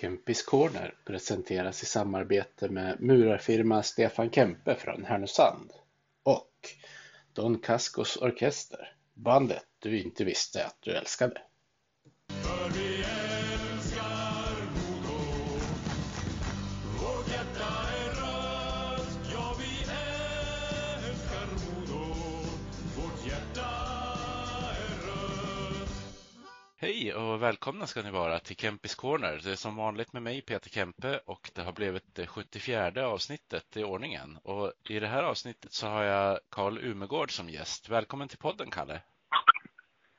Kempis Corner presenteras i samarbete med murarfirma Stefan Kempe från Härnösand och Don Cascos Orkester, bandet du inte visste att du älskade. Och välkomna ska ni vara till Kempis Corner. Det är som vanligt med mig Peter Kempe och det har blivit det 74 avsnittet i ordningen. Och i det här avsnittet så har jag Karl Umegård som gäst. Välkommen till podden Kalle.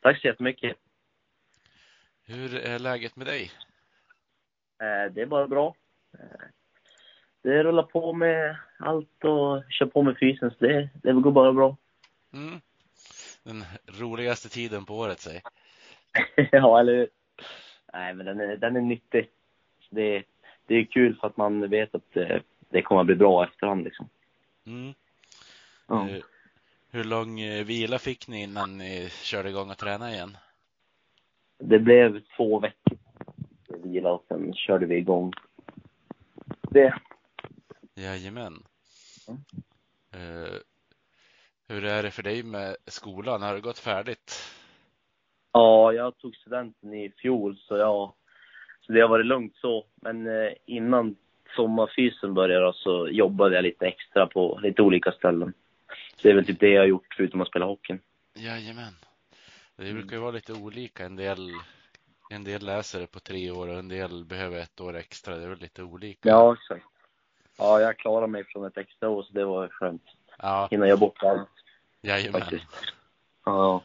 Tack så jättemycket. Hur är läget med dig? Eh, det är bara bra. Eh, det rullar på med allt och kör på med fysen, så det, det går bara bra. Mm. Den roligaste tiden på året, säg. ja, eller hur? Nej, men den är, den är nyttig. Det, det är kul för att man vet att det, det kommer att bli bra efterhand liksom. Mm. Ja. Hur, hur lång eh, vila fick ni innan ni körde igång och tränade igen? Det blev två veckor vila och sen körde vi igång det. Jajamän. Mm. Uh, hur är det för dig med skolan? Har det gått färdigt? Ja, jag tog studenten i fjol så jag, så det har varit lugnt så. Men eh, innan sommarfysen började så jobbade jag lite extra på lite olika ställen. Så det är väl typ det jag har gjort förutom att spela hockey. Jajamän. Det brukar ju vara lite olika. En del, en del läser det på tre år och en del behöver ett år extra. Det är väl lite olika. Ja, exakt. Ja, jag klarade mig från ett extra år så det var skönt. Ja. Innan jag bort allt. Jajamän. Faktiskt. Ja.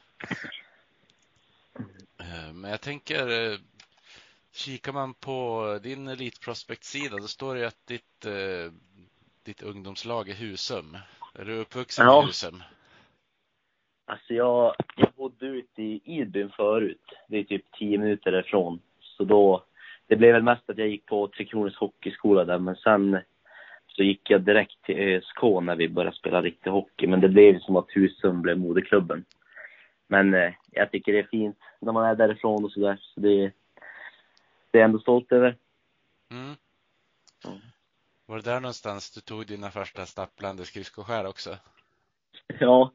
Eh, men jag tänker, eh, kikar man på din Elitprospect-sida, då står det att ditt, eh, ditt ungdomslag är Husum. Är du uppvuxen ja. i Husum? Alltså jag, jag bodde ute i Idbyn förut. Det är typ tio minuter därifrån. Så då, det blev väl mest att jag gick på Tre Kronors Hockeyskola där, men sen så gick jag direkt till ÖSK när vi började spela riktig hockey. Men det blev som att Husum blev moderklubben. Men eh, jag tycker det är fint när man är därifrån och sådär. Så det, det är jag ändå stolt över. Mm. Mm. Var det där någonstans du tog dina första stapplande skridskoskär också? Ja,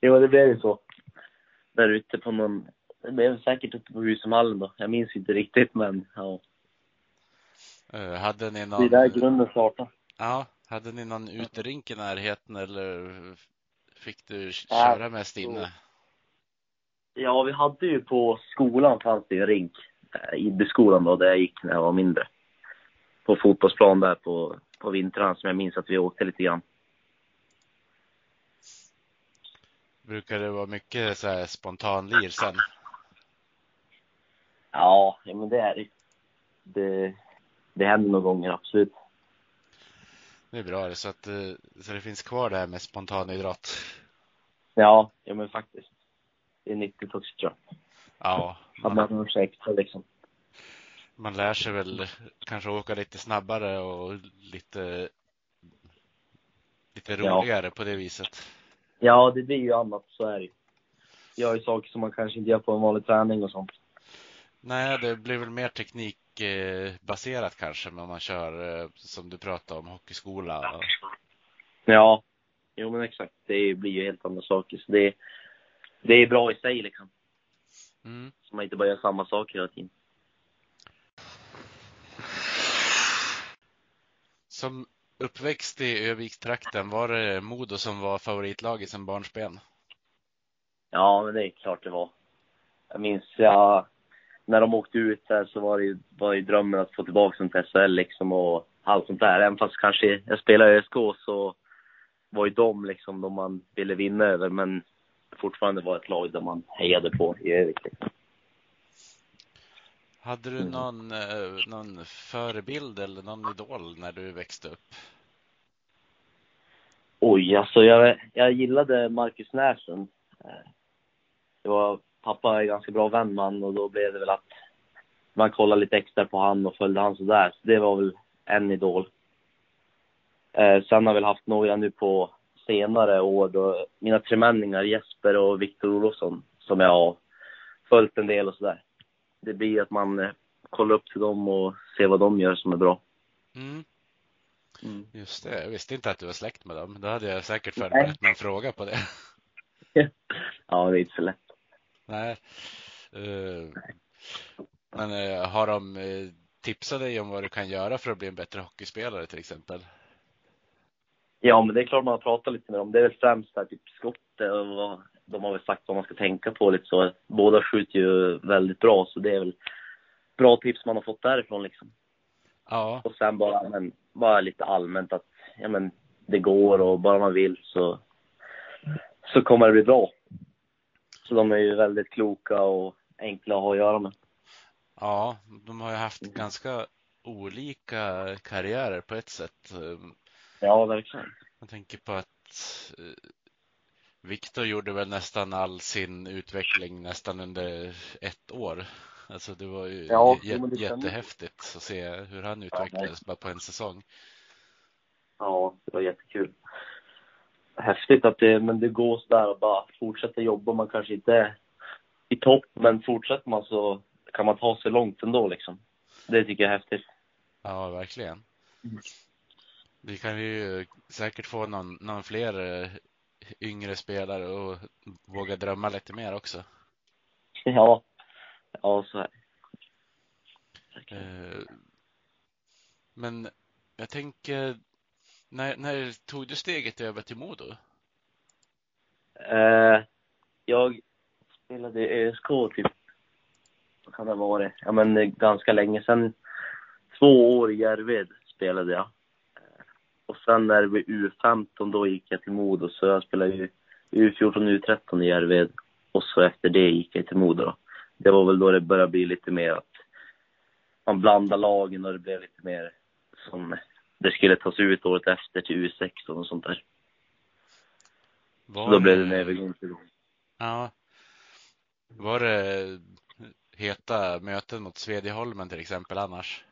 jo, det blev ju så. Där ute på någon, det blev säkert ute på Husumhallen då. Jag minns inte riktigt, men ja. Uh, hade ni någon... Det är där grunden startade. Ja, hade ni någon uterink i närheten eller fick du köra mest inne? Ja, vi hade ju på skolan fanns det ju en rink. Eh, Idbyskolan då, där jag gick när jag var mindre. På fotbollsplan där på, på vintrarna som jag minns att vi åkte lite grann. Brukar det vara mycket så här spontanlir sen? Ja, ja men det är det. Det, det händer några gånger, absolut. Det är bra, så, att, eh, så det finns kvar det här med spontanidrott? Ja, ja men faktiskt det är nyttigt också tror jag. Ja. Att man har sig extra liksom. Man lär sig väl kanske åka lite snabbare och lite lite roligare ja. på det viset. Ja, det blir ju annat, så är det. Gör ju saker som man kanske inte gör på en vanlig träning och sånt. Nej, det blir väl mer teknikbaserat kanske, när man kör eh, som du pratade om, hockeyskola. Ja, jo men exakt. Det blir ju helt andra saker. Så det, det är bra i sig liksom. Mm. Så man inte bara gör samma sak hela tiden. Som uppväxt i Övikstrakten, var det Modo som var favoritlaget sen barnsben? Ja, men det är klart det var. Jag minns, ja, när de åkte ut där så var det ju, var ju drömmen att få tillbaka dem till SHL liksom och allt sånt där. Även fast kanske jag spelade i ÖSK så var ju de liksom de man ville vinna över. Men fortfarande var ett lag där man hejade på i övrigt. Hade du någon, eh, någon förebild eller någon idol när du växte upp? Oj, alltså jag, jag gillade Marcus Näslund. Eh, det var, pappa är ganska bra vän med han och då blev det väl att man kollade lite extra på han och följde han sådär. Så det var väl en idol. Eh, sen har jag väl haft några nu på senare år då mina tremänningar Jesper och Viktor Olofsson som jag har följt en del och sådär. Det blir att man eh, kollar upp till dem och se vad de gör som är bra. Mm, Mm. just det. Jag visste inte att du var släkt med dem. Då hade jag säkert förberett någon fråga på det. Ja, det är inte så lätt. Nej. Eh, Men eh, har de tipsat dig om vad du kan göra för att bli en bättre hockeyspelare till exempel? Ja, men det är klart man har pratat lite med dem. Det är väl främst där, typ skottet och vad, de har väl sagt vad man ska tänka på lite så. Båda skjuter ju väldigt bra, så det är väl bra tips man har fått därifrån liksom. Ja, Och sen bara, men, bara lite allmänt att, ja men, det går och bara man vill så, så kommer det bli bra. Så de är ju väldigt kloka och enkla att ha att göra med. ja, de har ju haft ganska olika karriärer på ett sätt. Ja, verkligen. Jag tänker på att eh, Viktor gjorde väl nästan all sin utveckling nästan under ett år. Alltså det var ju Ja, j- jo, men det stämmer. jättehäftigt att se hur han utvecklades bara på en säsong. Ja, det var jättekul. Häftigt att det, men det går sådär att bara fortsätta jobba. Man kanske inte är i topp, men fortsätter man så kan man ta sig långt ändå liksom. Det tycker jag är häftigt. Ja, verkligen. Vi kan ju säkert få någon, någon fler eh, yngre spelare och våga drömma lite mer också. Ja, ja så är det. Eh, Men jag tänker, när, när tog du steget över till Modo? Eh, jag spelade i ÖSK typ, vad kan det ha varit? Ja men eh, ganska länge sedan. Två år i Järved spelade jag. Och sen när det blev U15 då gick jag till Modo så jag spelade ju U14 U13 i Järved. Och så efter det gick jag till Modo då. Det var väl då det började bli lite mer att man blandade lagen och det blev lite mer som det skulle tas ut året efter till U16 och sånt där. Var då blev det en övergång till Ja. Var det heta möten mot Svedjeholmen till exempel annars?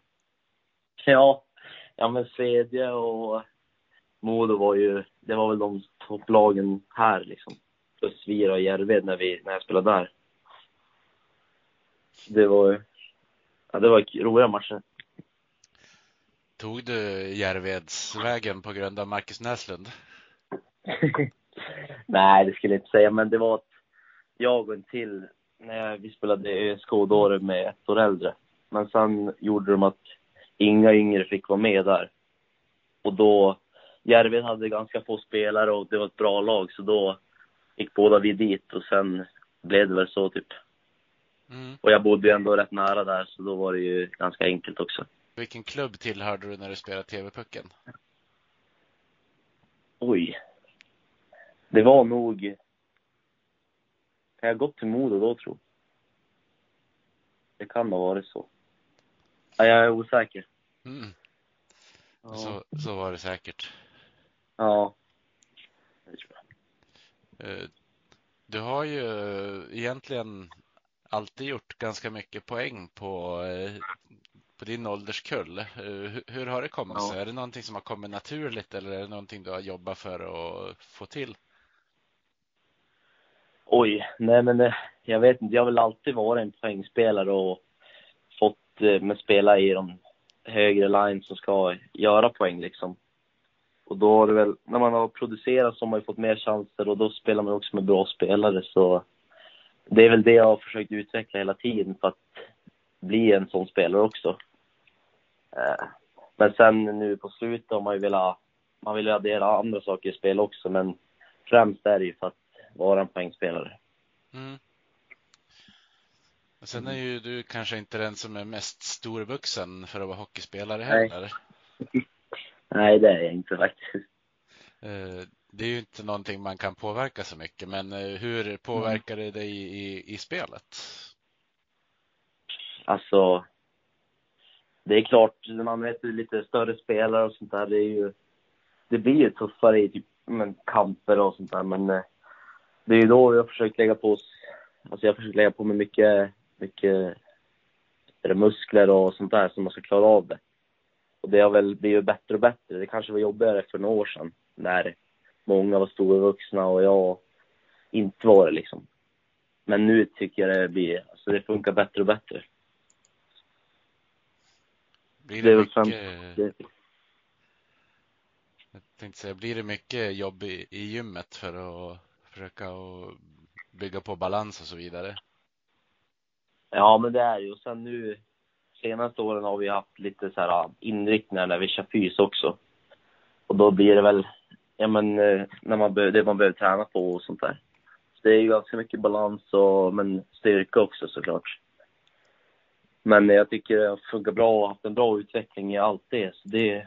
Ja, ja men Svedje och Modo var ju, det var väl de topplagen här liksom. Plus Vira och Järved när, vi, när jag spelade där. Det var ju, ja det var roliga matcher. Tog du Järvedsvägen på grund av Marcus Näslund? Nej, det skulle jag inte säga, men det var att jag och en till, när vi spelade ÖSK, då var det med ett år äldre. Men sen gjorde de att inga yngre fick vara med där. Och då, Järved hade ganska få spelare och det var ett bra lag, så då gick båda vi dit och sen blev det väl så typ. Mm. Och jag bodde ju ändå rätt nära där, så då var det ju ganska enkelt också. Vilken klubb tillhörde du när du spelade TV-pucken? Oj. Det var nog... Kan jag gått till Modo då, tro? Det kan ha varit så. Ja, jag är osäker. Mm. Ja. Så, så var det säkert. ja. Det tror jag. Eh, Du har ju egentligen alltid gjort ganska mycket poäng på, eh, på din ålderskull. Eh, Hur, hur har det kommit Ja. sig? Är det någonting som har kommit naturligt eller är det någonting du har jobbat för att få till? Oj, nej men eh, jag vet inte. Jag har väl alltid varit en poängspelare och fått eh, med spela i de högre lines som ska göra poäng liksom. Och då har det väl, när man har producerat så har man ju fått mer chanser och då spelar man också med bra spelare så det är väl det jag har försökt utveckla hela tiden för att bli en sån spelare också. Eh, men sen nu på slutet har man ju velat, man vill ju addera andra saker i spel också men främst är det ju för att vara en poängspelare. Mm. Och sen är ju du kanske inte den som är mest storvuxen för att vara hockeyspelare Nej. heller. Nej, det är jag inte faktiskt. Eh, Det är ju inte någonting man kan påverka så mycket, men eh, hur påverkar det dig i, i spelet? Alltså, det är klart, när man vet lite större spelare och sånt där, det är ju, det blir ju tuffare i typ, men, kamper och sånt där, men eh, det är ju då jag försökt lägga på, alltså jag har försökt lägga på mig mycket, mycket är det muskler och sånt där som man ska klara av det. Och det har väl blivit bättre och bättre. Det kanske var jobbigare för några år sedan, när många var storvuxna och jag inte var det liksom. Men nu tycker jag det blir, alltså det funkar bättre och bättre. Blir Det det, mycket, främst jag tänkte säga, blir det mycket jobb i, i gymmet för att försöka att bygga på balans och så vidare? Ja, men det är ju. Och sen nu senaste åren har vi haft lite så här inriktningar när vi kör fys också. Och då blir det väl, ja men, eh, när man be- det man behöver träna på och sånt där. Så det är ju ganska mycket balans och, men styrka också såklart. Men jag tycker det funkar bra och har haft en bra utveckling i allt det. Så det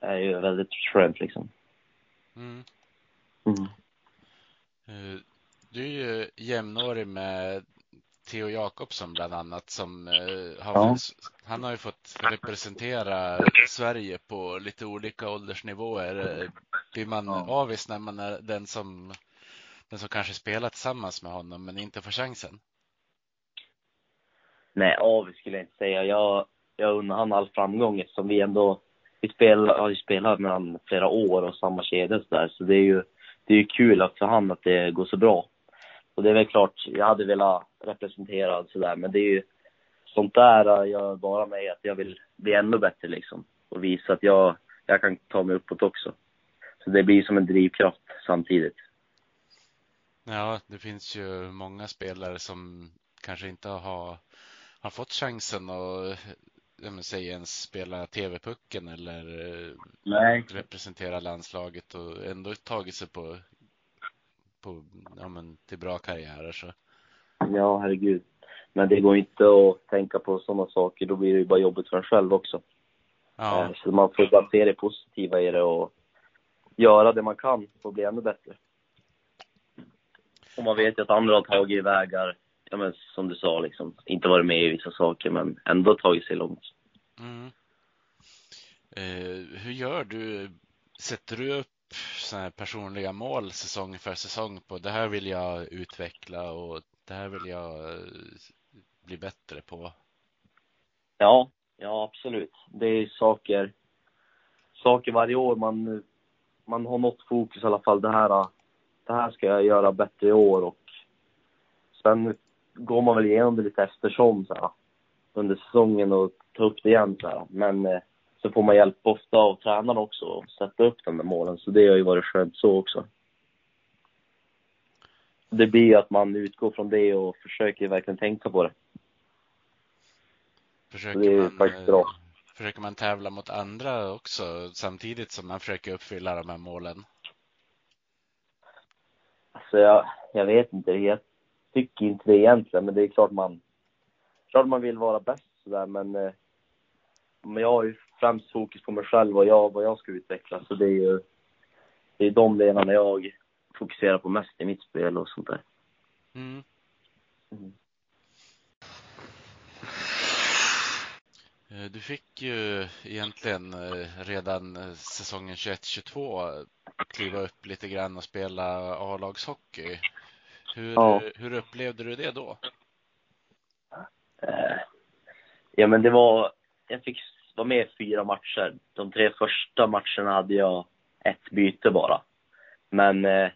är ju väldigt skönt liksom. Mm. Mm. Eh, Du är ju jämnårig med Theo Jakobsson bland annat som eh, har Ja. han har ju fått representera Sverige på lite olika åldersnivåer. Eh, Blir man Ja. avis när man är den som, den som kanske spelar tillsammans med honom men inte får chansen? Nej, avis skulle jag inte säga. Jag, jag undrar han all framgång eftersom vi ändå, vi spelar, har ju spelat med honom flera år och samma kedja och så där. Så det är ju, det är ju kul att för han att det går så bra. Och det är väl klart, jag hade velat representera sådär, men det är ju sånt där gör bara mig att jag vill bli ännu bättre liksom. Och visa att jag, jag kan ta mig uppåt också. Så det blir som en drivkraft samtidigt. Ja, det finns ju många spelare som kanske inte har, har fått chansen att säg ens spela TV-pucken eller Nej. representera landslaget och ändå tagit sig på, på ja, men, till bra karriärer. Så. Ja, herregud. Men det går inte att tänka på sådana saker. Då blir det ju bara jobbigt för en själv också. Ja, Eh, Så man får bara se det positiva i det och göra det man kan för att bli ännu bättre. Och man vet ju att andra har tagit vägar, ja men som du sa liksom, inte varit med i vissa saker men ändå tagit sig långt. mm. eh, hur gör du? Sätter du upp såna här personliga mål säsong för säsong på det här vill jag utveckla och det här vill jag eh, bli bättre på? Ja, ja absolut. Det är saker, saker varje år man, man har något fokus i alla fall. Det här, det här ska jag göra bättre i år och sen går man väl igenom det lite eftersom så här, under säsongen och tar upp det igen så här. Men eh, så får man hjälp ofta av tränaren också och sätta upp de där målen. Så det har ju varit skönt så också. Det blir att man utgår från det och försöker verkligen tänka på det. Försöker Det är man, faktiskt eh, bra. Försöker man tävla mot andra också samtidigt som man försöker uppfylla de här målen? Alltså jag, jag vet inte, jag tycker inte det egentligen, men det är klart man, klart man vill vara bäst sådär, men, eh, men jag har ju främst fokus på mig själv och jag, vad jag ska utveckla, så det är ju, det är de delarna jag fokuserar på mest i mitt spel och sånt där. Mm. Mm. Eh, Du fick ju egentligen eh, redan eh, säsongen 21-22 kliva upp lite grann och spela A-lagshockey. Hur, Ja. hur upplevde du det då? Ja, men det var, jag fick vara med i fyra matcher. De tre första matcherna hade jag ett byte bara. Men eh,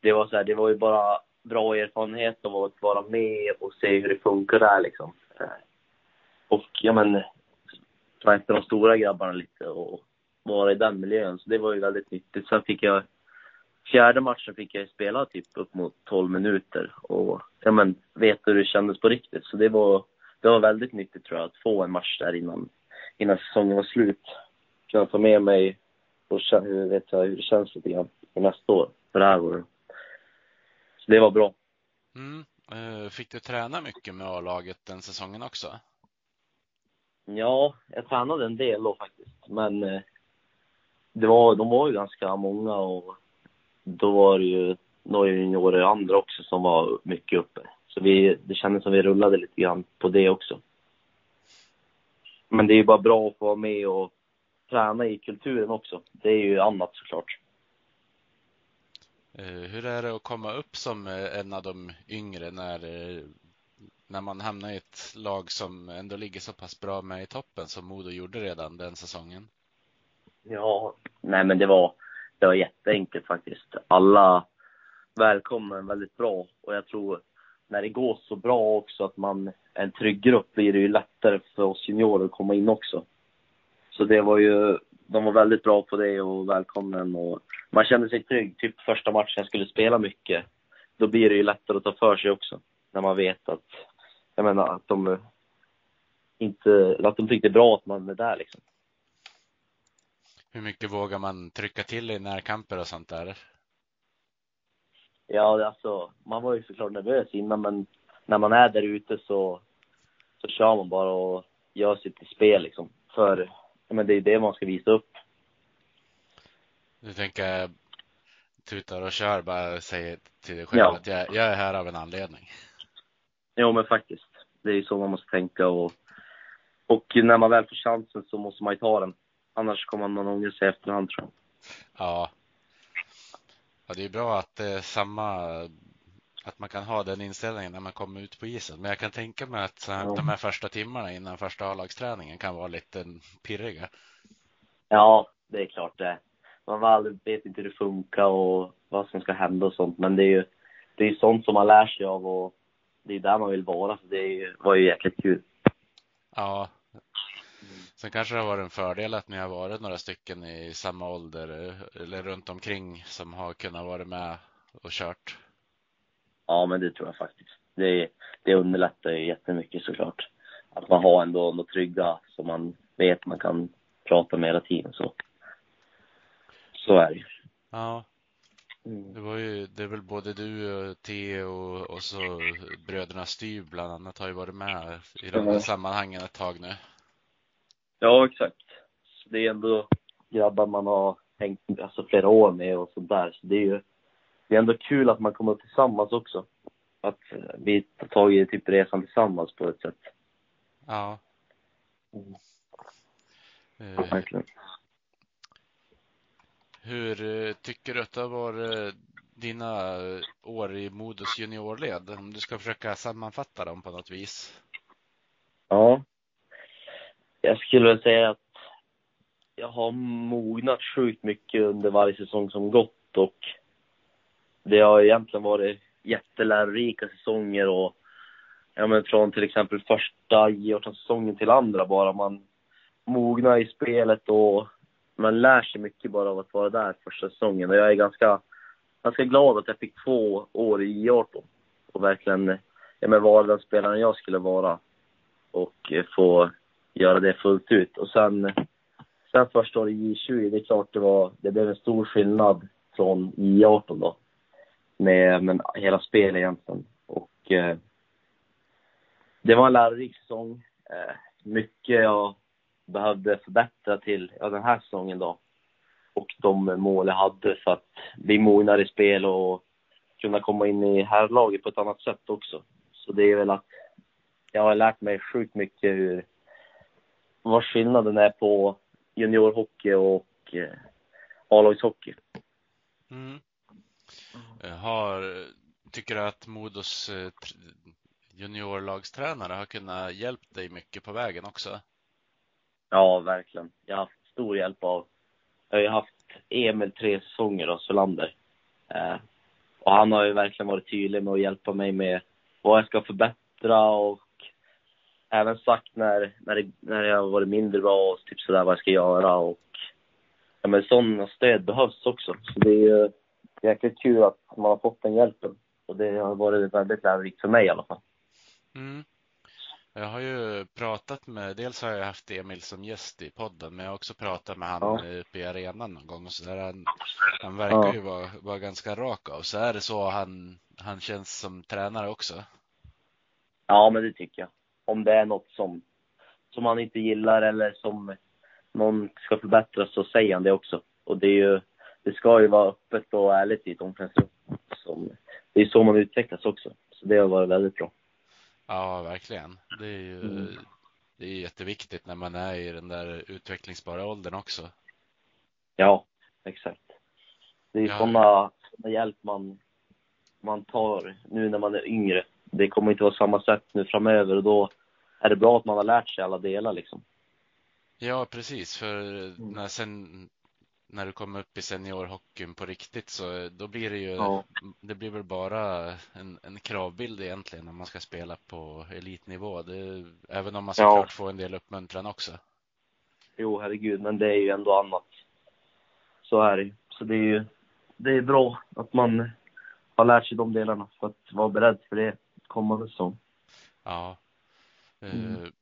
det var så här, det var ju bara bra erfarenhet av att vara med och se hur det funkar där liksom. Eh, och ja men, träffa de stora grabbarna lite och vara i den miljön. Så det var ju väldigt nyttigt. Sen fick jag, fjärde matchen fick jag spela typ upp mot 12 minuter och ja men, veta hur det kändes på riktigt. Så det var, det var väldigt nyttigt tror jag att få en match där innan, innan säsongen var slut. Kunna ta med mig och kä- hur vet jag hur det känns lite grann för nästa år, för det här året. Så det var bra. Mm. Eh, Fick du träna mycket med A-laget den säsongen också? Ja, jag tränade en del då faktiskt, men eh, det var, de var ju ganska många och då var det ju några juniorer andra också som var mycket uppe. Så vi, det kändes som vi rullade lite grann på det också. Men det är ju bara bra att få vara med och träna i kulturen också. Det är ju annat såklart. Eh, Hur är det att komma upp som eh, en av de yngre när, eh, när man hamnar i ett lag som ändå ligger så pass bra med i toppen som Modo gjorde redan den säsongen? Ja, nej men det var, det var jätteenkelt faktiskt. Alla välkomnar en väldigt bra och jag tror när det går så bra också att man är en trygg grupp blir det ju lättare för oss juniorer att komma in också. Så det var ju, de var väldigt bra på det och välkommen och man kände sig trygg. Typ första matchen jag skulle spela mycket, då blir det ju lättare att ta för sig också. När man vet att, jag menar att de inte, att de tyckte det är bra att man är där liksom. Hur mycket vågar man trycka till i närkamper och sånt där? Ja, alltså, man var ju såklart nervös innan, men när man är där ute så, så kör man bara och gör sitt spel liksom. För men det är det man ska visa upp. Du tänker tutar och kör, bara säger till dig själv ja. att jag, jag är här av en anledning. Jo, men faktiskt. Det är ju så man måste tänka och, och när man väl får chansen så måste man ju ta den. Annars kommer man ångra sig efterhand tror jag. Ja. Ja. Det är bra att det är samma, att man kan ha den inställningen när man kommer ut på isen. Men jag kan tänka mig att ja. de här första timmarna innan första A-lagsträningen kan vara lite pirriga. Ja, det är klart det. Man vet inte hur det funkar och vad som ska hända och sånt. Men det är ju det är sånt som man lär sig av och det är där man vill vara. Så det var ju jäkligt kul. Ja, Sen kanske det har varit en fördel att ni har varit några stycken i samma ålder eller runt omkring som har kunnat vara med och kört. Ja, men det tror jag faktiskt. Det, det underlättar ju jättemycket såklart. Att man har ändå något trygga som man vet man kan prata med hela tiden så. Så är det. Ja. Mm. Det var ju, det är väl både du och Theo och, och så bröderna Styv bland annat har ju varit med i de här sammanhangen ett tag nu. Ja, exakt. Det är ändå grabbar man har hängt alltså, flera år med och sånt där. Så det är ju det är ändå kul att man kommer tillsammans också. Att vi tar tag i typ resan tillsammans på ett sätt. Ja. Mm. Eh, verkligen. Hur eh, tycker du att det varit dina år i Modos juniorled? Om du ska försöka sammanfatta dem på något vis. Ja, jag skulle väl säga att jag har mognat sjukt mycket under varje säsong som gått och det har egentligen varit jättelärorika säsonger och ja men från till exempel första J18-säsongen till andra bara. Man mognar i spelet och man lär sig mycket bara av att vara där första säsongen. Och jag är ganska, ganska glad att jag fick två år i J18 och verkligen ja, men vara den spelaren jag skulle vara och få göra det fullt ut. Och sen, sen första året i J20, det är klart det var, det blev en stor skillnad från J18 då. Med, med hela spelet egentligen. Och eh, det var en lärorik säsong. Eh, mycket jag behövde förbättra till ja, den här säsongen då. Och de mål jag hade för att bli mognare i spel och kunna komma in i herrlaget på ett annat sätt också. Så det är väl att jag har lärt mig sjukt mycket hur vad skillnaden är på juniorhockey och eh, A-lagshockey. Mm. Eh, har, tycker du att Modos eh, juniorlagstränare har kunnat hjälpa dig mycket på vägen också? Ja, verkligen. Jag har haft stor hjälp av, jag har ju haft Emil tre säsonger då, Solander. Eh, och han har ju verkligen varit tydlig med att hjälpa mig med vad jag ska förbättra och även sagt när, när, det, när jag har varit mindre bra och typ sådär vad jag ska göra och ja men sådana stöd behövs också. Så det är ju jäkligt kul att man har fått den hjälpen. Och det har varit väldigt lärorikt för mig i alla fall. Mm. Jag har ju pratat med, dels har jag haft Emil som gäst i podden, men jag har också pratat med han ja. uppe i arenan någon gång och så där. Han, han verkar ja. ju vara, vara ganska rak av. Så är det så han, han känns som tränare också? Ja, men det tycker jag om det är något som, som han inte gillar eller som någon ska förbättras så säger han det också. Och det är ju, det ska ju vara öppet och ärligt i ett omklädningsrum. Det är så man utvecklas också. Så det har varit väldigt bra. Ja, verkligen. Det är ju mm. det är jätteviktigt när man är i den där utvecklingsbara åldern också. Ja, exakt. Det är ja. sådana, sådana hjälp man, man tar nu när man är yngre. Det kommer inte vara samma sätt nu framöver och då är det bra att man har lärt sig alla delar liksom. Ja, precis. För mm. när, sen, när du kommer upp i seniorhockeyn på riktigt så då blir det ju, ja. det blir väl bara en, en kravbild egentligen när man ska spela på elitnivå. Det, även om man såklart ja. får en del uppmuntran också. jo herregud, men det är ju ändå annat. Så är det ju. Så det är ju, det är bra att man har lärt sig de delarna för att vara beredd för det kommande säsong. Ja. Eh, Mm.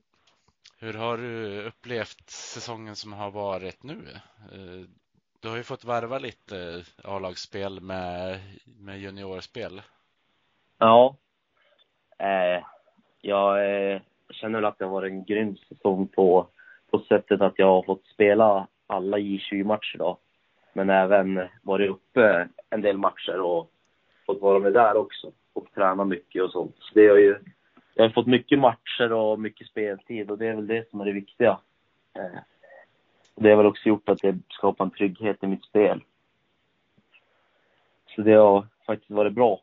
Hur har du upplevt säsongen som har varit nu? Eh, Du har ju fått varva lite A-lagsspel med, med juniorspel. Ja. Eh, jag eh, känner att det har varit en grym säsong på, på sättet att jag har fått spela alla J20-matcher då. Men även varit uppe en del matcher och fått vara med där också och träna mycket och sånt. Så det har ju, jag har fått mycket matcher och mycket speltid och det är väl det som är det viktiga. Eh, det har väl också gjort att det skapar en trygghet i mitt spel. Så det har faktiskt varit bra.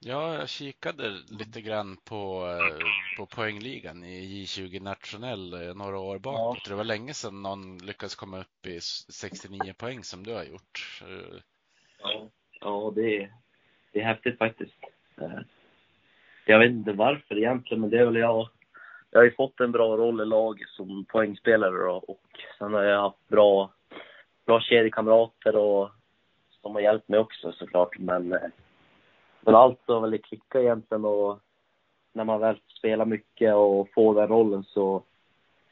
Ja, jag kikade lite grann på, eh, på poängligan i J20 nationell eh, några år bakåt. Det var länge sedan någon lyckades komma upp i s- 69 poäng som du har gjort. Ja, ja det, är, det är häftigt faktiskt. Jag vet inte varför egentligen, men det är väl jag. Jag har ju fått en bra roll i laget som poängspelare då, och sen har jag haft bra, bra kedjekamrater och som har hjälpt mig också såklart. Men, men allt har väl klickat egentligen och när man väl spelar mycket och får den rollen så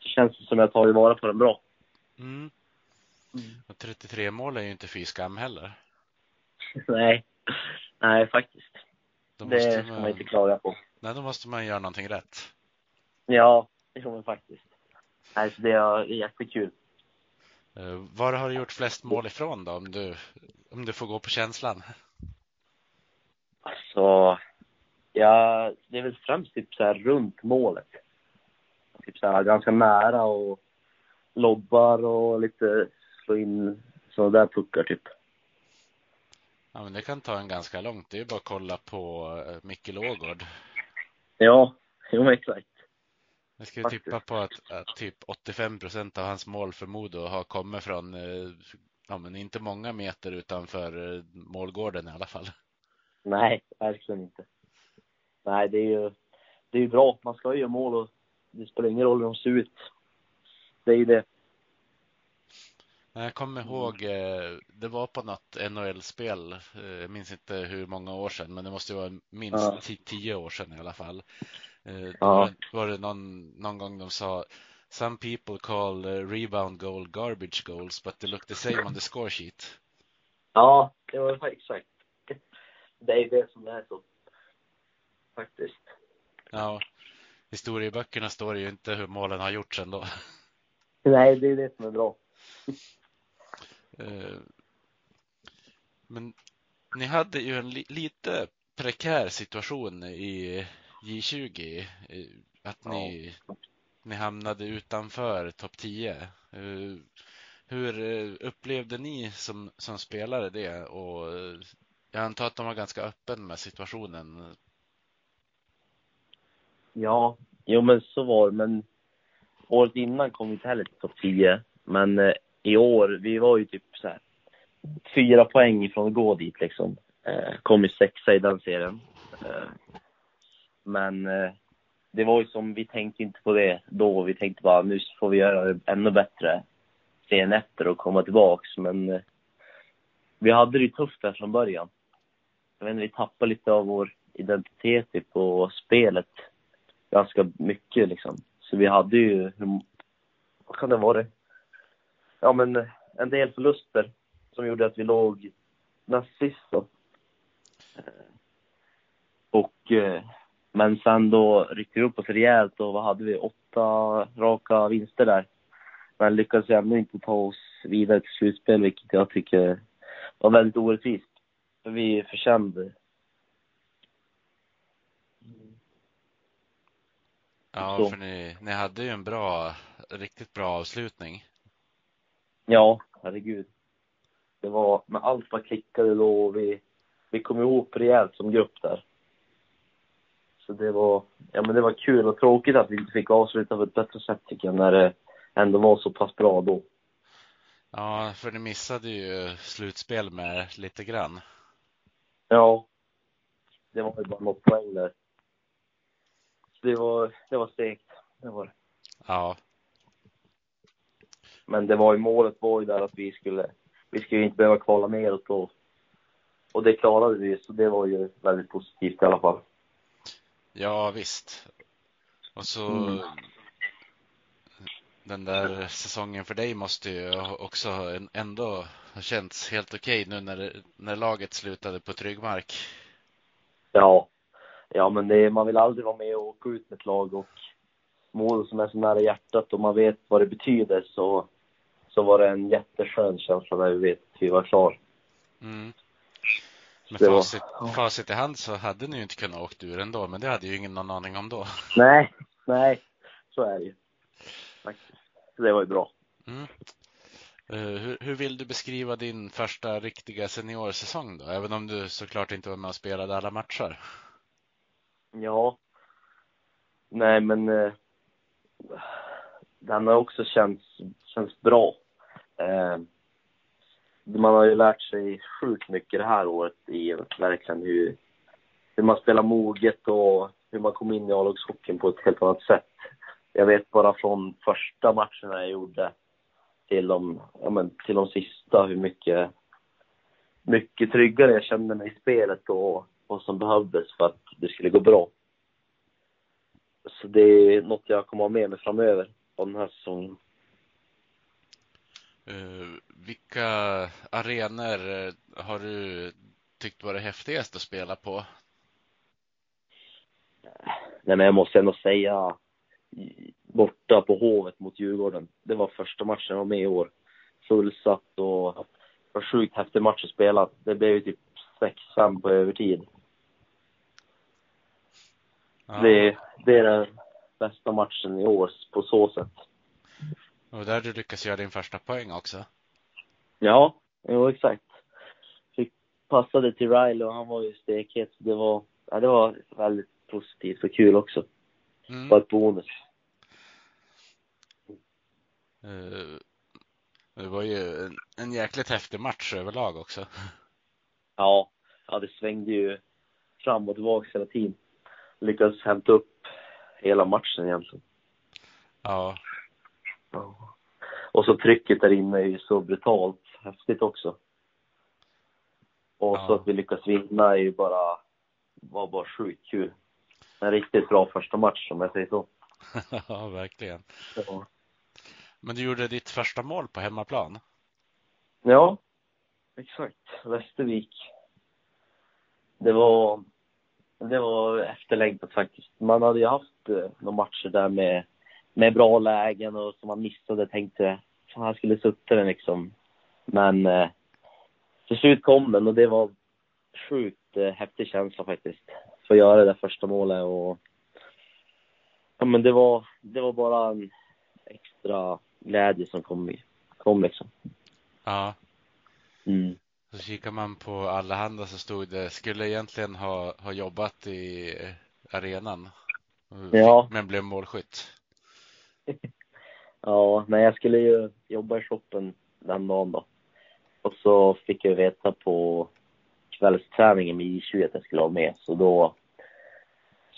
känns det som jag tar vara på den bra. Mm. Och 33 mål är ju inte fy skam heller. Nej, nej faktiskt. Det ska man inte klaga på. nej, då måste man göra någonting rätt. Ja, jo men faktiskt. Nej, så det är jättekul. Eh, Var har du gjort flest mål ifrån då, om du, om du får gå på känslan? Alltså, ja, det är väl främst typ så här runt målet. Typ så här ganska nära och lobbar och lite slå in sådana där puckar typ. Ja, men det kan ta en ganska långt. Det är ju bara att kolla på eh, Micke Lågård. Ja, jo exakt. Jag skulle Faktiskt. tippa på att, att typ 85 procent av hans mål för Modo har kommit från, eh, ja men inte många meter utanför eh, målgården i alla fall. Nej, verkligen inte. Nej, det är ju, det är ju bra. Man ska ju göra mål och det spelar ingen roll hur de ser ut. Det är ju det. Jag kommer ihåg, eh, det var på något NHL-spel, eh, jag minns inte hur många år sedan, men det måste ju vara minst Ja. tio år sedan i alla fall. Eh, Ja. var, det någon, någon gång de sa Some people call rebound goal garbage goals, but they look the same on the score sheet. Ja, det var exakt. Det är det som är så. Faktiskt. Ja, historieböckerna står det ju inte hur målen har gjorts ändå. Nej, det är det som är bra. Eh, Men ni hade ju en li lite prekär situation i J20. eh, Att ni, ni hamnade utanför topp 10. Eh, Hur upplevde ni som, som spelare det? Och jag antar att de var ganska öppen med situationen. Ja, jo men så var det. Men året innan kom vi inte heller till topp 10. Men i år, vi var ju typ så här fyra poäng ifrån att gå dit liksom. Eh, kom ju sexa i den serien. Eh, men eh, det var ju som, vi tänkte inte på det då. Vi tänkte bara, nu får vi göra det ännu bättre serien efter och komma tillbaks. Men eh, vi hade det ju tufft där från början. Jag vet inte, vi tappade lite av vår identitet på spelet ganska mycket liksom. Så vi hade ju, vad kan det vara? Ja men en del förluster som gjorde att vi låg näst sist. Eh, Och, eh, men sen då ryckte vi upp oss rejält och vad hade vi? Åtta raka vinster där. Men lyckades ändå inte ta oss vidare till slutspel, vilket jag tycker var väldigt orättvist. För vi förtjänade Ja, för ni, ni hade ju en bra, riktigt bra avslutning. Ja, herregud. Det var, men allt bara klickade då och vi, vi kom ihop rejält som grupp där. Så det var, ja men det var kul och tråkigt att vi inte fick avsluta på ett bättre sätt tycker jag, när det ändå var så pass bra då. Ja, för ni missade ju slutspel med lite grann. Ja. Det var ju bara något poäng där. Så det var, det var segt. Det var det. Ja. Men det var ju målet var ju där att vi skulle, vi skulle inte behöva kvala neråt och, och det klarade vi så det var ju väldigt positivt i alla fall. Ja, visst. Och så mm. den där säsongen för dig måste ju också ändå ha känts helt okej nu när, när laget slutade på trygg mark. Ja, ja men det, man vill aldrig vara med och åka ut med ett lag och mål som är så nära hjärtat och man vet vad det betyder så, så var det en jätteskön känsla när vi vet att vi var klar. Mm. Med facit, var, facit i hand så hade ni ju inte kunnat åkt ur ändå, men det hade ju ingen någon aning om då. Nej, nej, så är det ju. Det var ju bra. Mm. Uh, hur, hur, vill du beskriva din första riktiga seniorsäsong då? Även om du såklart inte var med och spelade alla matcher. Ja. Nej, men uh, den har också känts, känns bra. Eh, man har ju lärt sig sjukt mycket det här året i verkligen hur, hur man spelar moget och hur man kom in i A-lagshockeyn på ett helt annat sätt. Jag vet bara från första matcherna jag gjorde till de, ja men, till de sista hur mycket, mycket tryggare jag kände mig i spelet och vad som behövdes för att det skulle gå bra. Så det är något jag kommer ha med mig framöver av den här säsongen. Uh, vilka arenor eh, har du tyckt varit häftigast att spela på? Nej, men jag måste ändå säga borta på Hovet mot Djurgården. Det var första matchen jag var med i år. Fullsatt och det var sjukt häftig match att spela. Det blev ju typ 6-5 på övertid. Ja. Det, det är den bästa matchen i år på så sätt. Och där du lyckas göra din första poäng också. Ja, jo exakt. Fick passade till Riley och han var ju stekhet. Det var, ja, det var väldigt positivt och kul också. Mm. Bara ett bonus. Uh, det var ju en, en jäkligt häftig match överlag också. Ja, ja det svängde ju fram och tillbaka hela tiden. Lyckades hämta upp hela matchen egentligen. Ja. Ja. Och så trycket där inne är ju så brutalt häftigt också. Och ja. så att vi lyckas vinna är ju bara, var bara sjukt kul. En riktigt bra första match om jag säger så. ja, verkligen. Ja. Men du gjorde ditt första mål på hemmaplan? Ja, exakt. Västervik. Det var, det var efterlängtat faktiskt. Man hade ju haft eh, några matcher där med, med bra lägen och som man missade. Tänkte, fan han skulle suttit den liksom. Men eh, till slut kom den och det var sjukt eh, häftig känsla faktiskt. Att göra det där första målet och ja men det var, det var bara en extra glädje som kom, kom liksom. Ja. Mm. Så kikar man på Allehanda så stod det, skulle egentligen ha, ha jobbat i arenan. Ja. Men blev målskytt. Ja, men jag skulle ju jobba i shoppen den dagen då. Och så fick jag veta på kvällsträningen med I20 att jag skulle vara med. Så då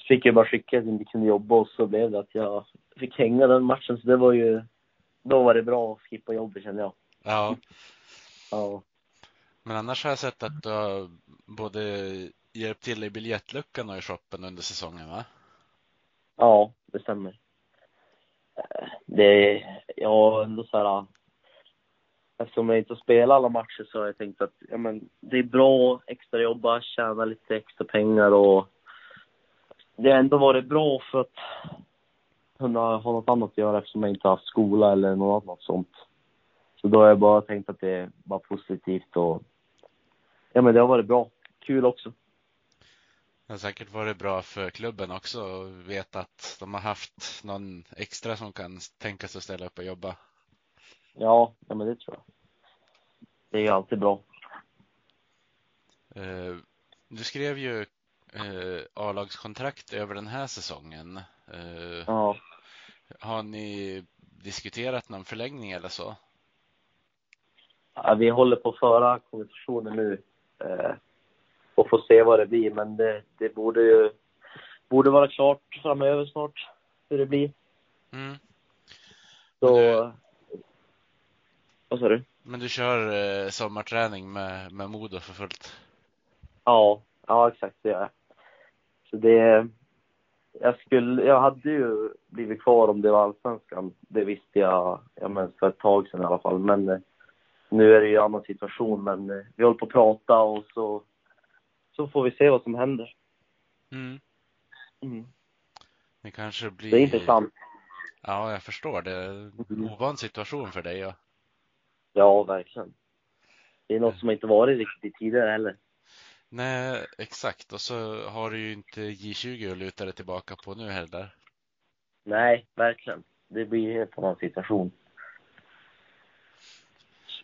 fick jag bara skicka att jag inte kunde jobba och så blev det att jag fick hänga den matchen. Så det var ju då var det bra att skippa jobbet kände jag. Ja. Ja. Men annars har jag sett att du har både hjälpt till i biljettluckan och i shoppen under säsongen va? Ja, det stämmer. Det, ja, ändå så här. Eftersom jag inte spelar alla matcher så har jag tänkt att ja, men, det är bra att extra jobba, tjäna lite extra pengar och det har ändå varit bra för att kunna ha något annat att göra eftersom jag inte har haft skola eller något annat sånt. Så då har jag bara tänkt att det är bara positivt och ja men det har varit bra. Kul också. Det har säkert varit bra för klubben också att veta att de har haft någon extra som kan tänka sig att ställa upp och jobba. Ja, ja men det tror jag. Det är ju alltid bra. Uh, du skrev ju uh, A-lagskontrakt över den här säsongen. Uh, ja. Har ni diskuterat någon förlängning eller så? Ja, vi håller på att föra konversationer nu eh, och får se vad det blir. Men det, det borde ju borde vara klart framöver snart hur det blir. Mm. Så, Vad sa du? Men du kör eh, sommarträning med, med Modo för fullt? Ja, ja exakt det gör jag. Så det, jag skulle, jag hade ju blivit kvar om det var allsvenskan. Det visste jag, ja men för ett tag sedan i alla fall. Men eh, nu är det ju en annan situation. Men eh, vi håller på att prata och så, så får vi se vad som händer. Mm. Mm. Det kanske blir... Det är intressant. Ja, jag förstår. Det är en Mm. ovan situation för dig. Ja. Ja, verkligen. Det är något som inte varit riktigt tidigare heller. Nej, exakt. Och så har du ju inte J20 att luta dig tillbaka på nu heller. Nej, verkligen. Det blir en helt annan situation.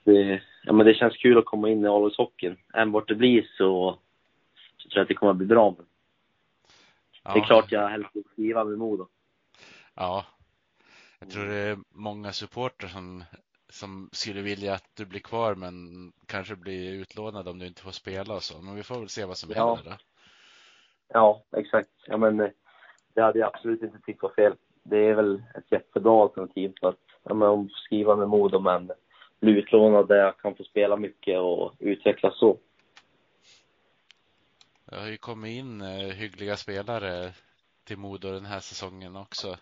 Det, ja, men det känns kul att komma in i A-lagshockeyn. Än vart det blir så, så tror jag att det kommer att bli bra. Ja, Det är klart jag helst vill skriva med Modo. Ja. Jag tror det är många supporter som, som skulle vilja att du blir kvar men kanske blir utlånad om du inte får spela och så. Men vi får väl se vad som Ja. händer då. Ja, exakt. Ja, men eh, det hade jag absolut inte tyckt var fel. Det är väl ett jättebra alternativ för att ja, men om skriva med Modo men bli utlånad där jag kan få spela mycket och utvecklas så. Det har ju kommit in eh, hyggliga spelare till Modo den här säsongen också.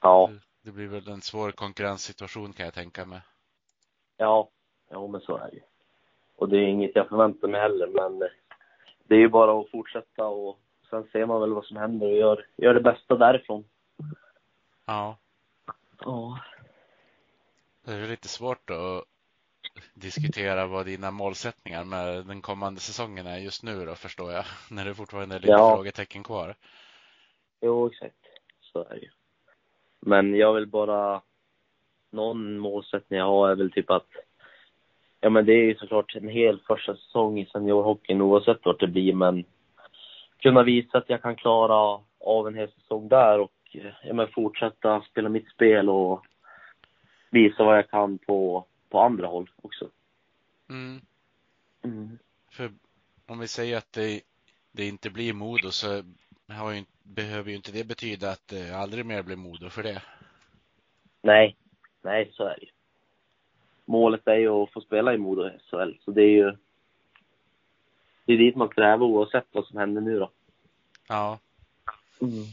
Ja, Det blir väl en svår konkurrenssituation kan jag tänka mig. ja, ja men så är det. Och det är inget jag förväntar mig heller men det är ju bara att fortsätta och sen ser man väl vad som händer och gör, gör det bästa därifrån. Ja, Ja. det är lite svårt att diskutera vad dina målsättningar med den kommande säsongen är just nu då förstår jag. När det fortfarande är lite Ja. frågetecken kvar. Jo, exakt. Så är det ju. Men jag vill bara... Någon målsättning jag har är väl typ att... Ja, men det är ju såklart en hel första säsong i seniorhockeyn oavsett vart det blir, men kunna visa att jag kan klara av en hel säsong där och ja, men fortsätta spela mitt spel och visa vad jag kan på, på andra håll också. Mm. Mm. För om vi säger att det, det inte blir Modo så ju, behöver ju inte det betyda att det aldrig mer blir Modo för det. Nej, nej så är det ju. Målet är ju att få spela i Modo SHL, så det är ju det är dit man strävar oavsett vad som händer nu då. Ja. Mm.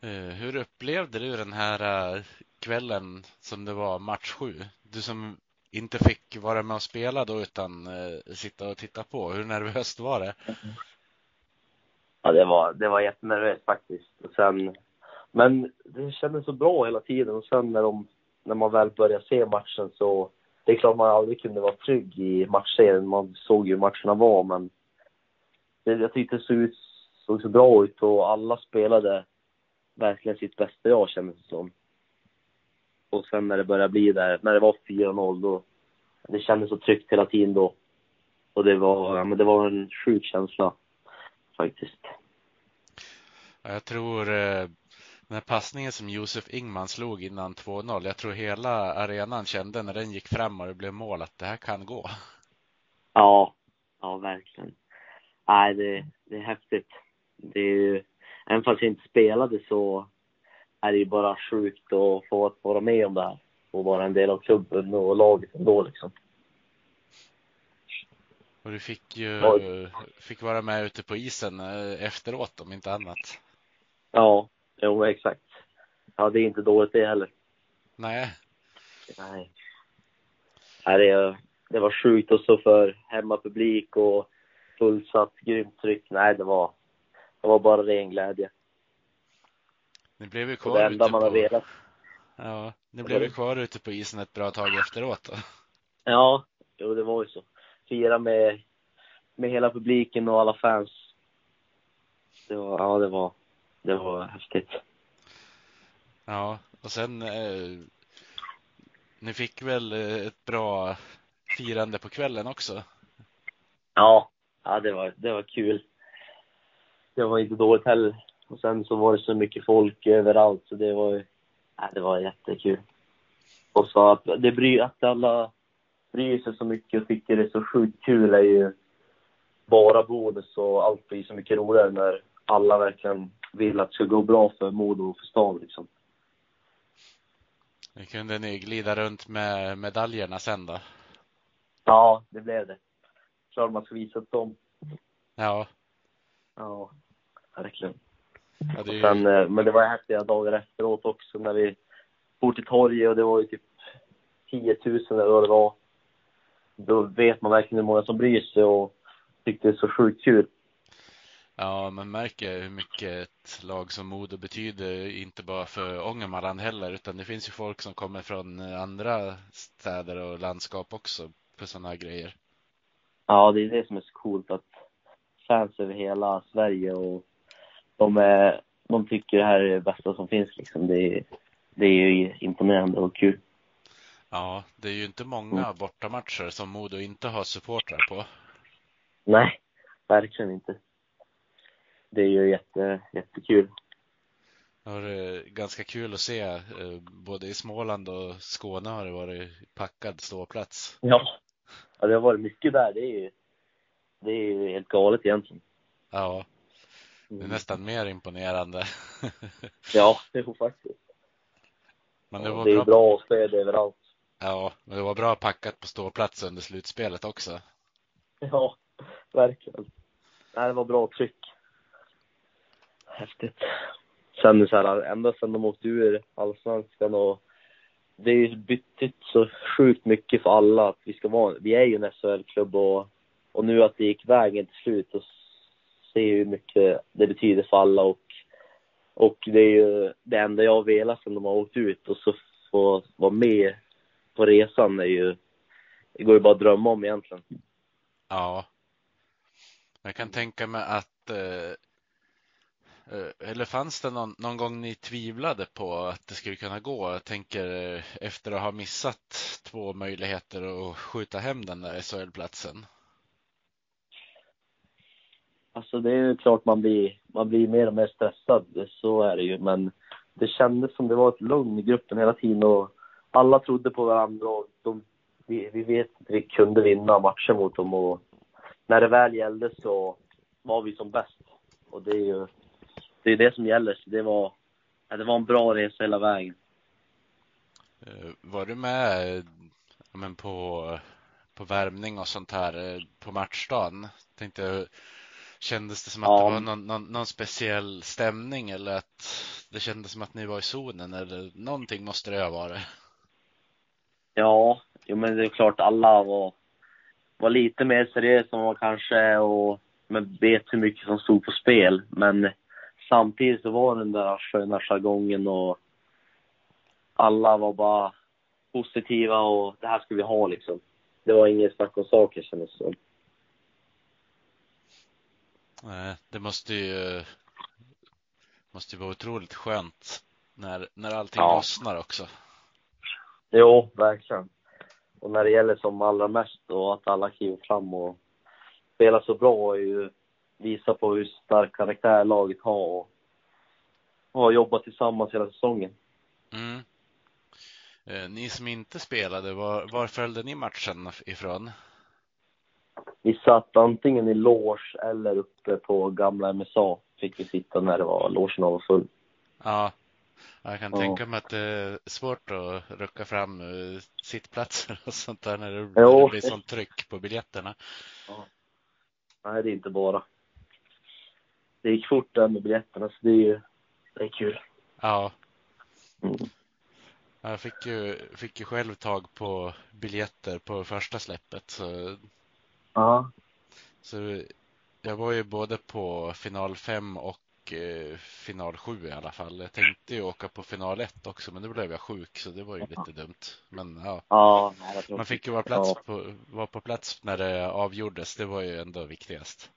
Eh, Hur upplevde du den här eh, kvällen som det var match sju? Du som inte fick vara med och spela då utan eh, sitta och titta på. Hur nervöst var det? Ja, det var, det var jättenervöst faktiskt. Och sen, men det kändes så bra hela tiden och sen när, de, när man väl började se matchen så det är klart man aldrig kunde vara trygg i matchserien. Man såg ju hur matcherna var men det, jag tyckte det såg, ut, såg så bra ut och alla spelade verkligen sitt bästa jag kändes det som. Och sen när det började bli där, när det var 4-0 då, det kändes så tryggt hela tiden då. Och det var, ja, men det var en sjuk känsla faktiskt. Ja, Jag tror eh, den här passningen som Josef Ingman slog innan 2-0. Jag tror hela arenan kände när den gick fram och det blev mål att det här kan gå. Ja, ja verkligen. Nej, det, det är häftigt. Det är ju, även fast jag inte spelade så är det ju bara sjukt att få att vara med om det här. Och vara en del av klubben och laget ändå liksom. Och du fick ju fick vara med ute på isen eh, efteråt om inte annat. Ja, jo exakt. Ja, det är inte dåligt det heller. Nej, Nej. Nej, det, det var sjukt och så för hemmapublik och fullsatt, grymt tryck. Nej, det var, det var bara ren glädje. Ni blev ju kvar ute på, ja, ni blev ju kvar ute på isen ett bra tag efteråt då. Ja, jo det var ju så. Fira med, med hela publiken och alla fans. Det var, ja det var, det var häftigt. Ja, och sen eh, ni fick väl eh, ett bra firande på kvällen också? Ja, ja det var, det var kul. Det var inte dåligt heller. Och sen så var det så mycket folk överallt så det var ja, det var jättekul. Och så att det bry, att alla bryr sig så mycket och tycker det är så sjukt kul är ju bara bonus och allt blir så mycket roligare när alla verkligen vill att det ska gå bra för Modo och för stan liksom. Nu kunde ni glida runt med medaljerna sen då? Ja, det blev det. Klart man ska visa upp dem. Ja. Ja, verkligen. Ja det ju... Sen, eh, men det var häftiga dagar efteråt också när vi for till torget och det var ju typ 10 000 eller vad det var. Då vet man verkligen hur många som bryr sig och tyckte det är så sjukt kul. Ja, man märker hur mycket ett lag som Modo betyder, inte bara för Ångermanland heller, utan det finns ju folk som kommer från andra städer och landskap också för sådana här grejer. Ja, det är det som är så coolt att fans över hela Sverige och de, är, de tycker det här är det bästa som finns liksom. Det är, det är ju imponerande och kul. Ja, det är ju inte många bortamatcher som Modo inte har supportrar på. Nej, verkligen inte. Det är ju jätte, jättekul. Det har varit ganska kul att se. eh, Både i Småland och Skåne har det varit packad ståplats. Ja. ja, det har varit mycket där. Det är ju, det är ju helt galet egentligen. Ja, det är Mm. nästan mer imponerande. Ja, det är faktiskt. Men det var det är bra. bra stöd överallt. Ja, men det var bra packat på ståplats under slutspelet också. Ja, verkligen. Nej, det var bra tryck. Häftigt. Sen så här, ända sen de åkte ur allsvenskan och det är ju betytt så sjukt mycket för alla att vi ska vara, vi är ju en SHL-klubb och, och nu att det gick vägen till slut och se hur mycket det betyder för alla och, och det är ju det enda jag har velat sen de har åkt ut och så få vara med på resan är ju, det går ju bara att drömma om egentligen. Ja. Jag kan tänka mig att eh, eh eller fanns det någon, någon gång ni tvivlade på att det skulle kunna gå? Jag tänker eh, efter att ha missat två möjligheter att skjuta hem den där SHL-platsen. Alltså det är ju klart man blir, man blir mer och mer stressad, så är det ju. Men det kändes som det var ett lugn i gruppen hela tiden och alla trodde på varandra och de, vi, vi vet att vi kunde vinna matchen mot dem och när det väl gällde så var vi som bäst. Och det är ju det, är det som gäller. Så det var, det var en bra resa hela vägen. Eh, var du med men på, på värmning och sånt här eh, på matchdagen? Tänkte, kändes det som att Ja. det var någon, någon, någon speciell stämning eller att det kändes som att ni var i zonen eller någonting måste det ha varit? Ja, jo, men det är klart alla var, var lite mer seriösa än vad kanske och men vet hur mycket som stod på spel. Men samtidigt så var den där sköna jargongen och alla var bara positiva och det här ska vi ha liksom. Det var inget snack om saker kändes som. Nej, Det måste ju måste ju vara otroligt skönt när, när allting Ja. lossnar också. Jo, verkligen. Och när det gäller som allra mest och att alla kliver fram och spelar så bra är ju visa på hur stark karaktär laget har och, och har jobbat tillsammans hela säsongen. Mm. Eh, Ni som inte spelade, var, var följde ni matchen ifrån? Vi satt antingen i loge eller uppe på gamla MSA fick vi sitta när det var logen var full. Ja, jag kan Ja. tänka mig att det är svårt att rucka fram eh, sittplatser och sånt där när det, när det blir sånt tryck på biljetterna. Nej, det är inte bara. Det gick fort där med biljetterna så det är ju det är kul. Ja, Mm. jag fick ju, fick ju själv tag på biljetter på första släppet så Ja. Så jag var ju både på final 5 och eh, final 7 i alla fall. Jag tänkte ju åka på final 1 också, men då blev jag sjuk så det var ju lite dumt. Men ja, Ja, man fick ju vara, plats på, vara på plats när det avgjordes. Det var ju ändå viktigast.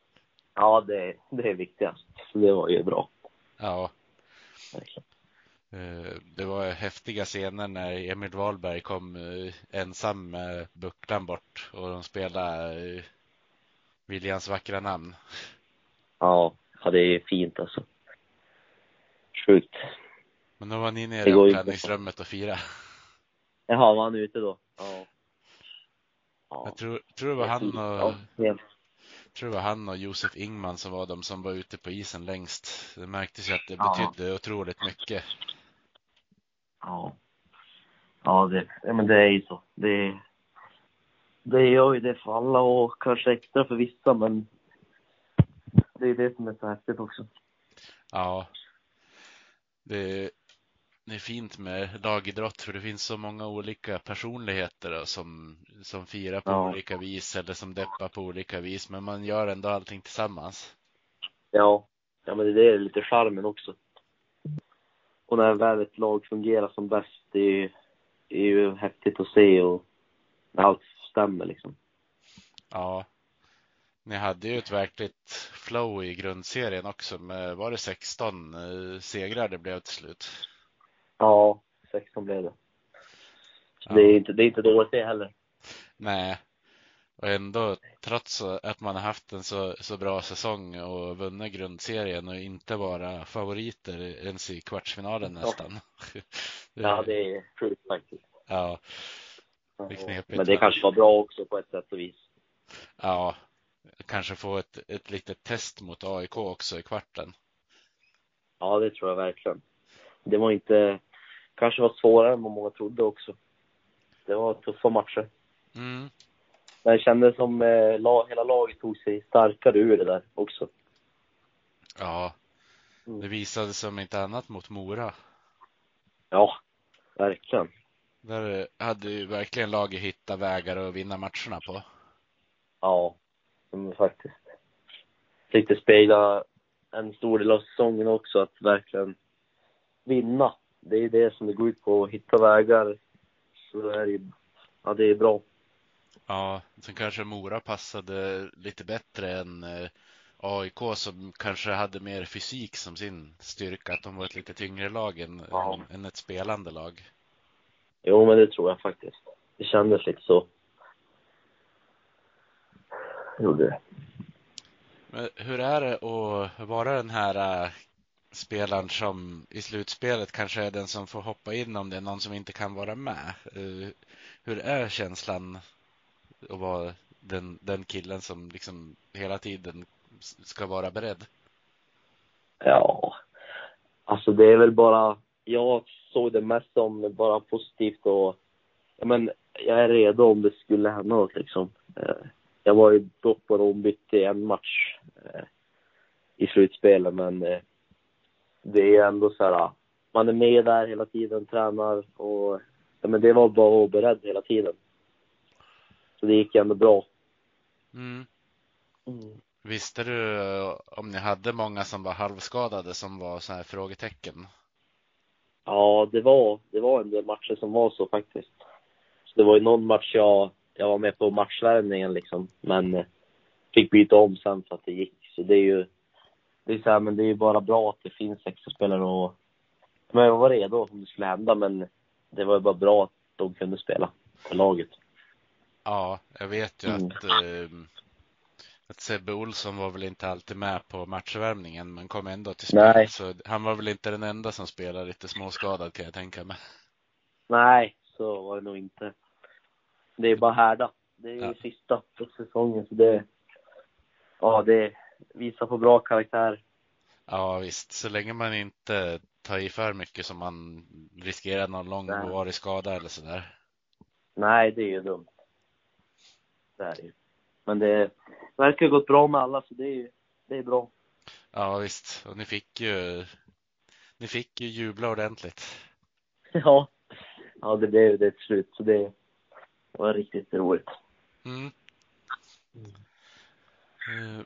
ja det, det är viktigast. Så det var ju bra. Ja, det var häftiga scener när Emil Wahlberg kom eh, ensam med bucklan bort och de spelade eh, Viljans vackra namn. Ja, ja, det är fint alltså. Sjukt. Men då var ni nere i omklädningsrummet och firade. Jaha, var han ute då? Ja. Ja. Jag tror, tror det var han Ja, och helt. tror det var han och Josef Ingman som var de som var ute på isen längst. Det märktes ju att det Ja. betydde otroligt mycket. Ja. Ja, det, ja, men det är ju så. Det, det gör ju det för alla och kanske extra för vissa, men det är det som är så häftigt också. Ja. Det, det är fint med lagidrott för det finns så många olika personligheter då, som, som firar på Ja. olika vis eller som deppar på olika vis, men man gör ändå allting tillsammans. Ja, ja men det är lite charmen också. Och när väl ett lag fungerar som bäst, det är ju, det är ju häftigt att se och när allt stämmer liksom. Ja. Ni hade ju ett verkligt flow i grundserien också med, var det 16 eh, segrar det blev till slut? Ja, 16 blev det. Så Ja. det, är inte, det är inte dåligt det heller. Nej. Och ändå, trots att man har haft en så, så bra säsong och vunnit grundserien och inte vara favoriter ens i kvartsfinalen nästan. Ja, det är sjukt faktiskt. ja, Det knepigt, Men det va? kanske var bra också på ett sätt och vis. ja, kanske få ett, ett litet test mot AIK också i kvarten. Ja, det tror jag verkligen. Det var inte, kanske var svårare än vad många trodde också. Det var tuffa matcher. Mm. Men det kändes som eh, la, hela laget tog sig starkare ur det där också. Ja, Mm. det visade sig om inte annat mot Mora. Ja, verkligen. Där hade ju verkligen laget hittat vägar att vinna matcherna på. Ja, faktiskt. Tyckte spegla en stor del av säsongen också, att verkligen vinna. Det är det som det går ut på, att hitta vägar. Så är det ja det är bra. Ja, sen kanske Mora passade lite bättre än eh, AIK som kanske hade mer fysik som sin styrka, att de var ett lite tyngre lag än, Ja. än ett spelande lag. Jo, men det tror jag faktiskt. Det kändes lite så. Gjorde det. Men hur är det att vara den här äh, spelaren som i slutspelet kanske är den som får hoppa in om det är någon som inte kan vara med? Eh, Hur är känslan att vara den, den killen som liksom hela tiden ska vara beredd? Ja, alltså det är väl bara, jag såg det mest som bara positivt och, ja men jag är redo om det skulle hända något liksom. Eh, jag var ju dock bara ombytt i en match eh, i slutspelet men eh, det är ändå så här, man är med där hela tiden, tränar och, ja men det var bara att vara beredd hela tiden. Så det gick ändå bra. Mm. Visste du eh, om ni hade många som var halvskadade som var så här frågetecken? Ja, det var, det var en del matcher som var så faktiskt. Så det var ju någon match jag, jag var med på matchvärmningen liksom, men eh, fick byta om sen för att det gick. Så det är ju, det är så här, men det är ju bara bra att det finns extra spelare och, men jag var redo om det skulle hända, men det var ju bara bra att de kunde spela för laget. Ja, jag vet ju Mm. att, eh, att Sebbe Olsson var väl inte alltid med på matchvärmningen men kom ändå till spel. Nej. Så han var väl inte den enda som spelade lite småskadad kan jag tänka mig. Nej, så var det nog inte. Det är bara härda. Det är Ja. sista på säsongen, så det, ja, det visar på bra karaktär. Ja visst, så länge man inte tar i för mycket som man riskerar någon långvarig skada eller sådär. Nej, det är ju dumt. Det är det. Men det verkar ha gått bra med alla, så det är det är bra. Ja visst, och ni fick ju ni fick ju jubla ordentligt. Ja, ja det blev det till slut, så det var riktigt roligt. Mm. Eh,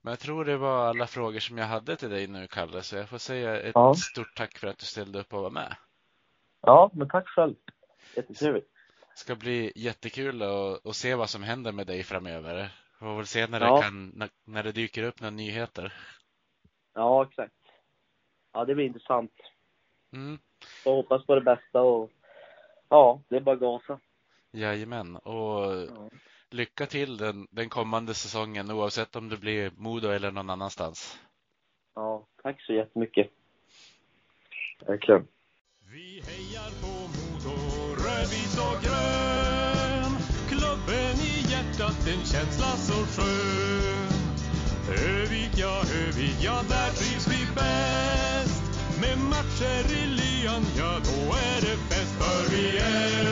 Men jag tror det var alla frågor som jag hade till dig nu, Kalle, så jag får säga ett Ja. stort tack för att du ställde upp och var med. Ja, men tack själv. Jättetrevligt. Det ska bli jättekul att, att se vad som händer med dig framöver. Får väl se när, Ja. det, kan, när, när det dyker upp några nyheter. Ja, exakt. Ja, det blir intressant. Mm. Jag hoppas på det bästa och ja, det är bara gasa. Jajamän, och Ja. lycka till den, den kommande säsongen oavsett om det blir Modo eller någon annanstans. ja, tack så jättemycket. Verkligen. Vi vit och grön. Klubben i hjärtat, en känsla så skön. Övik, ja, Övik, ja, där trivs vi bäst. Med matcher i lyan, ja, då är det fest För vi är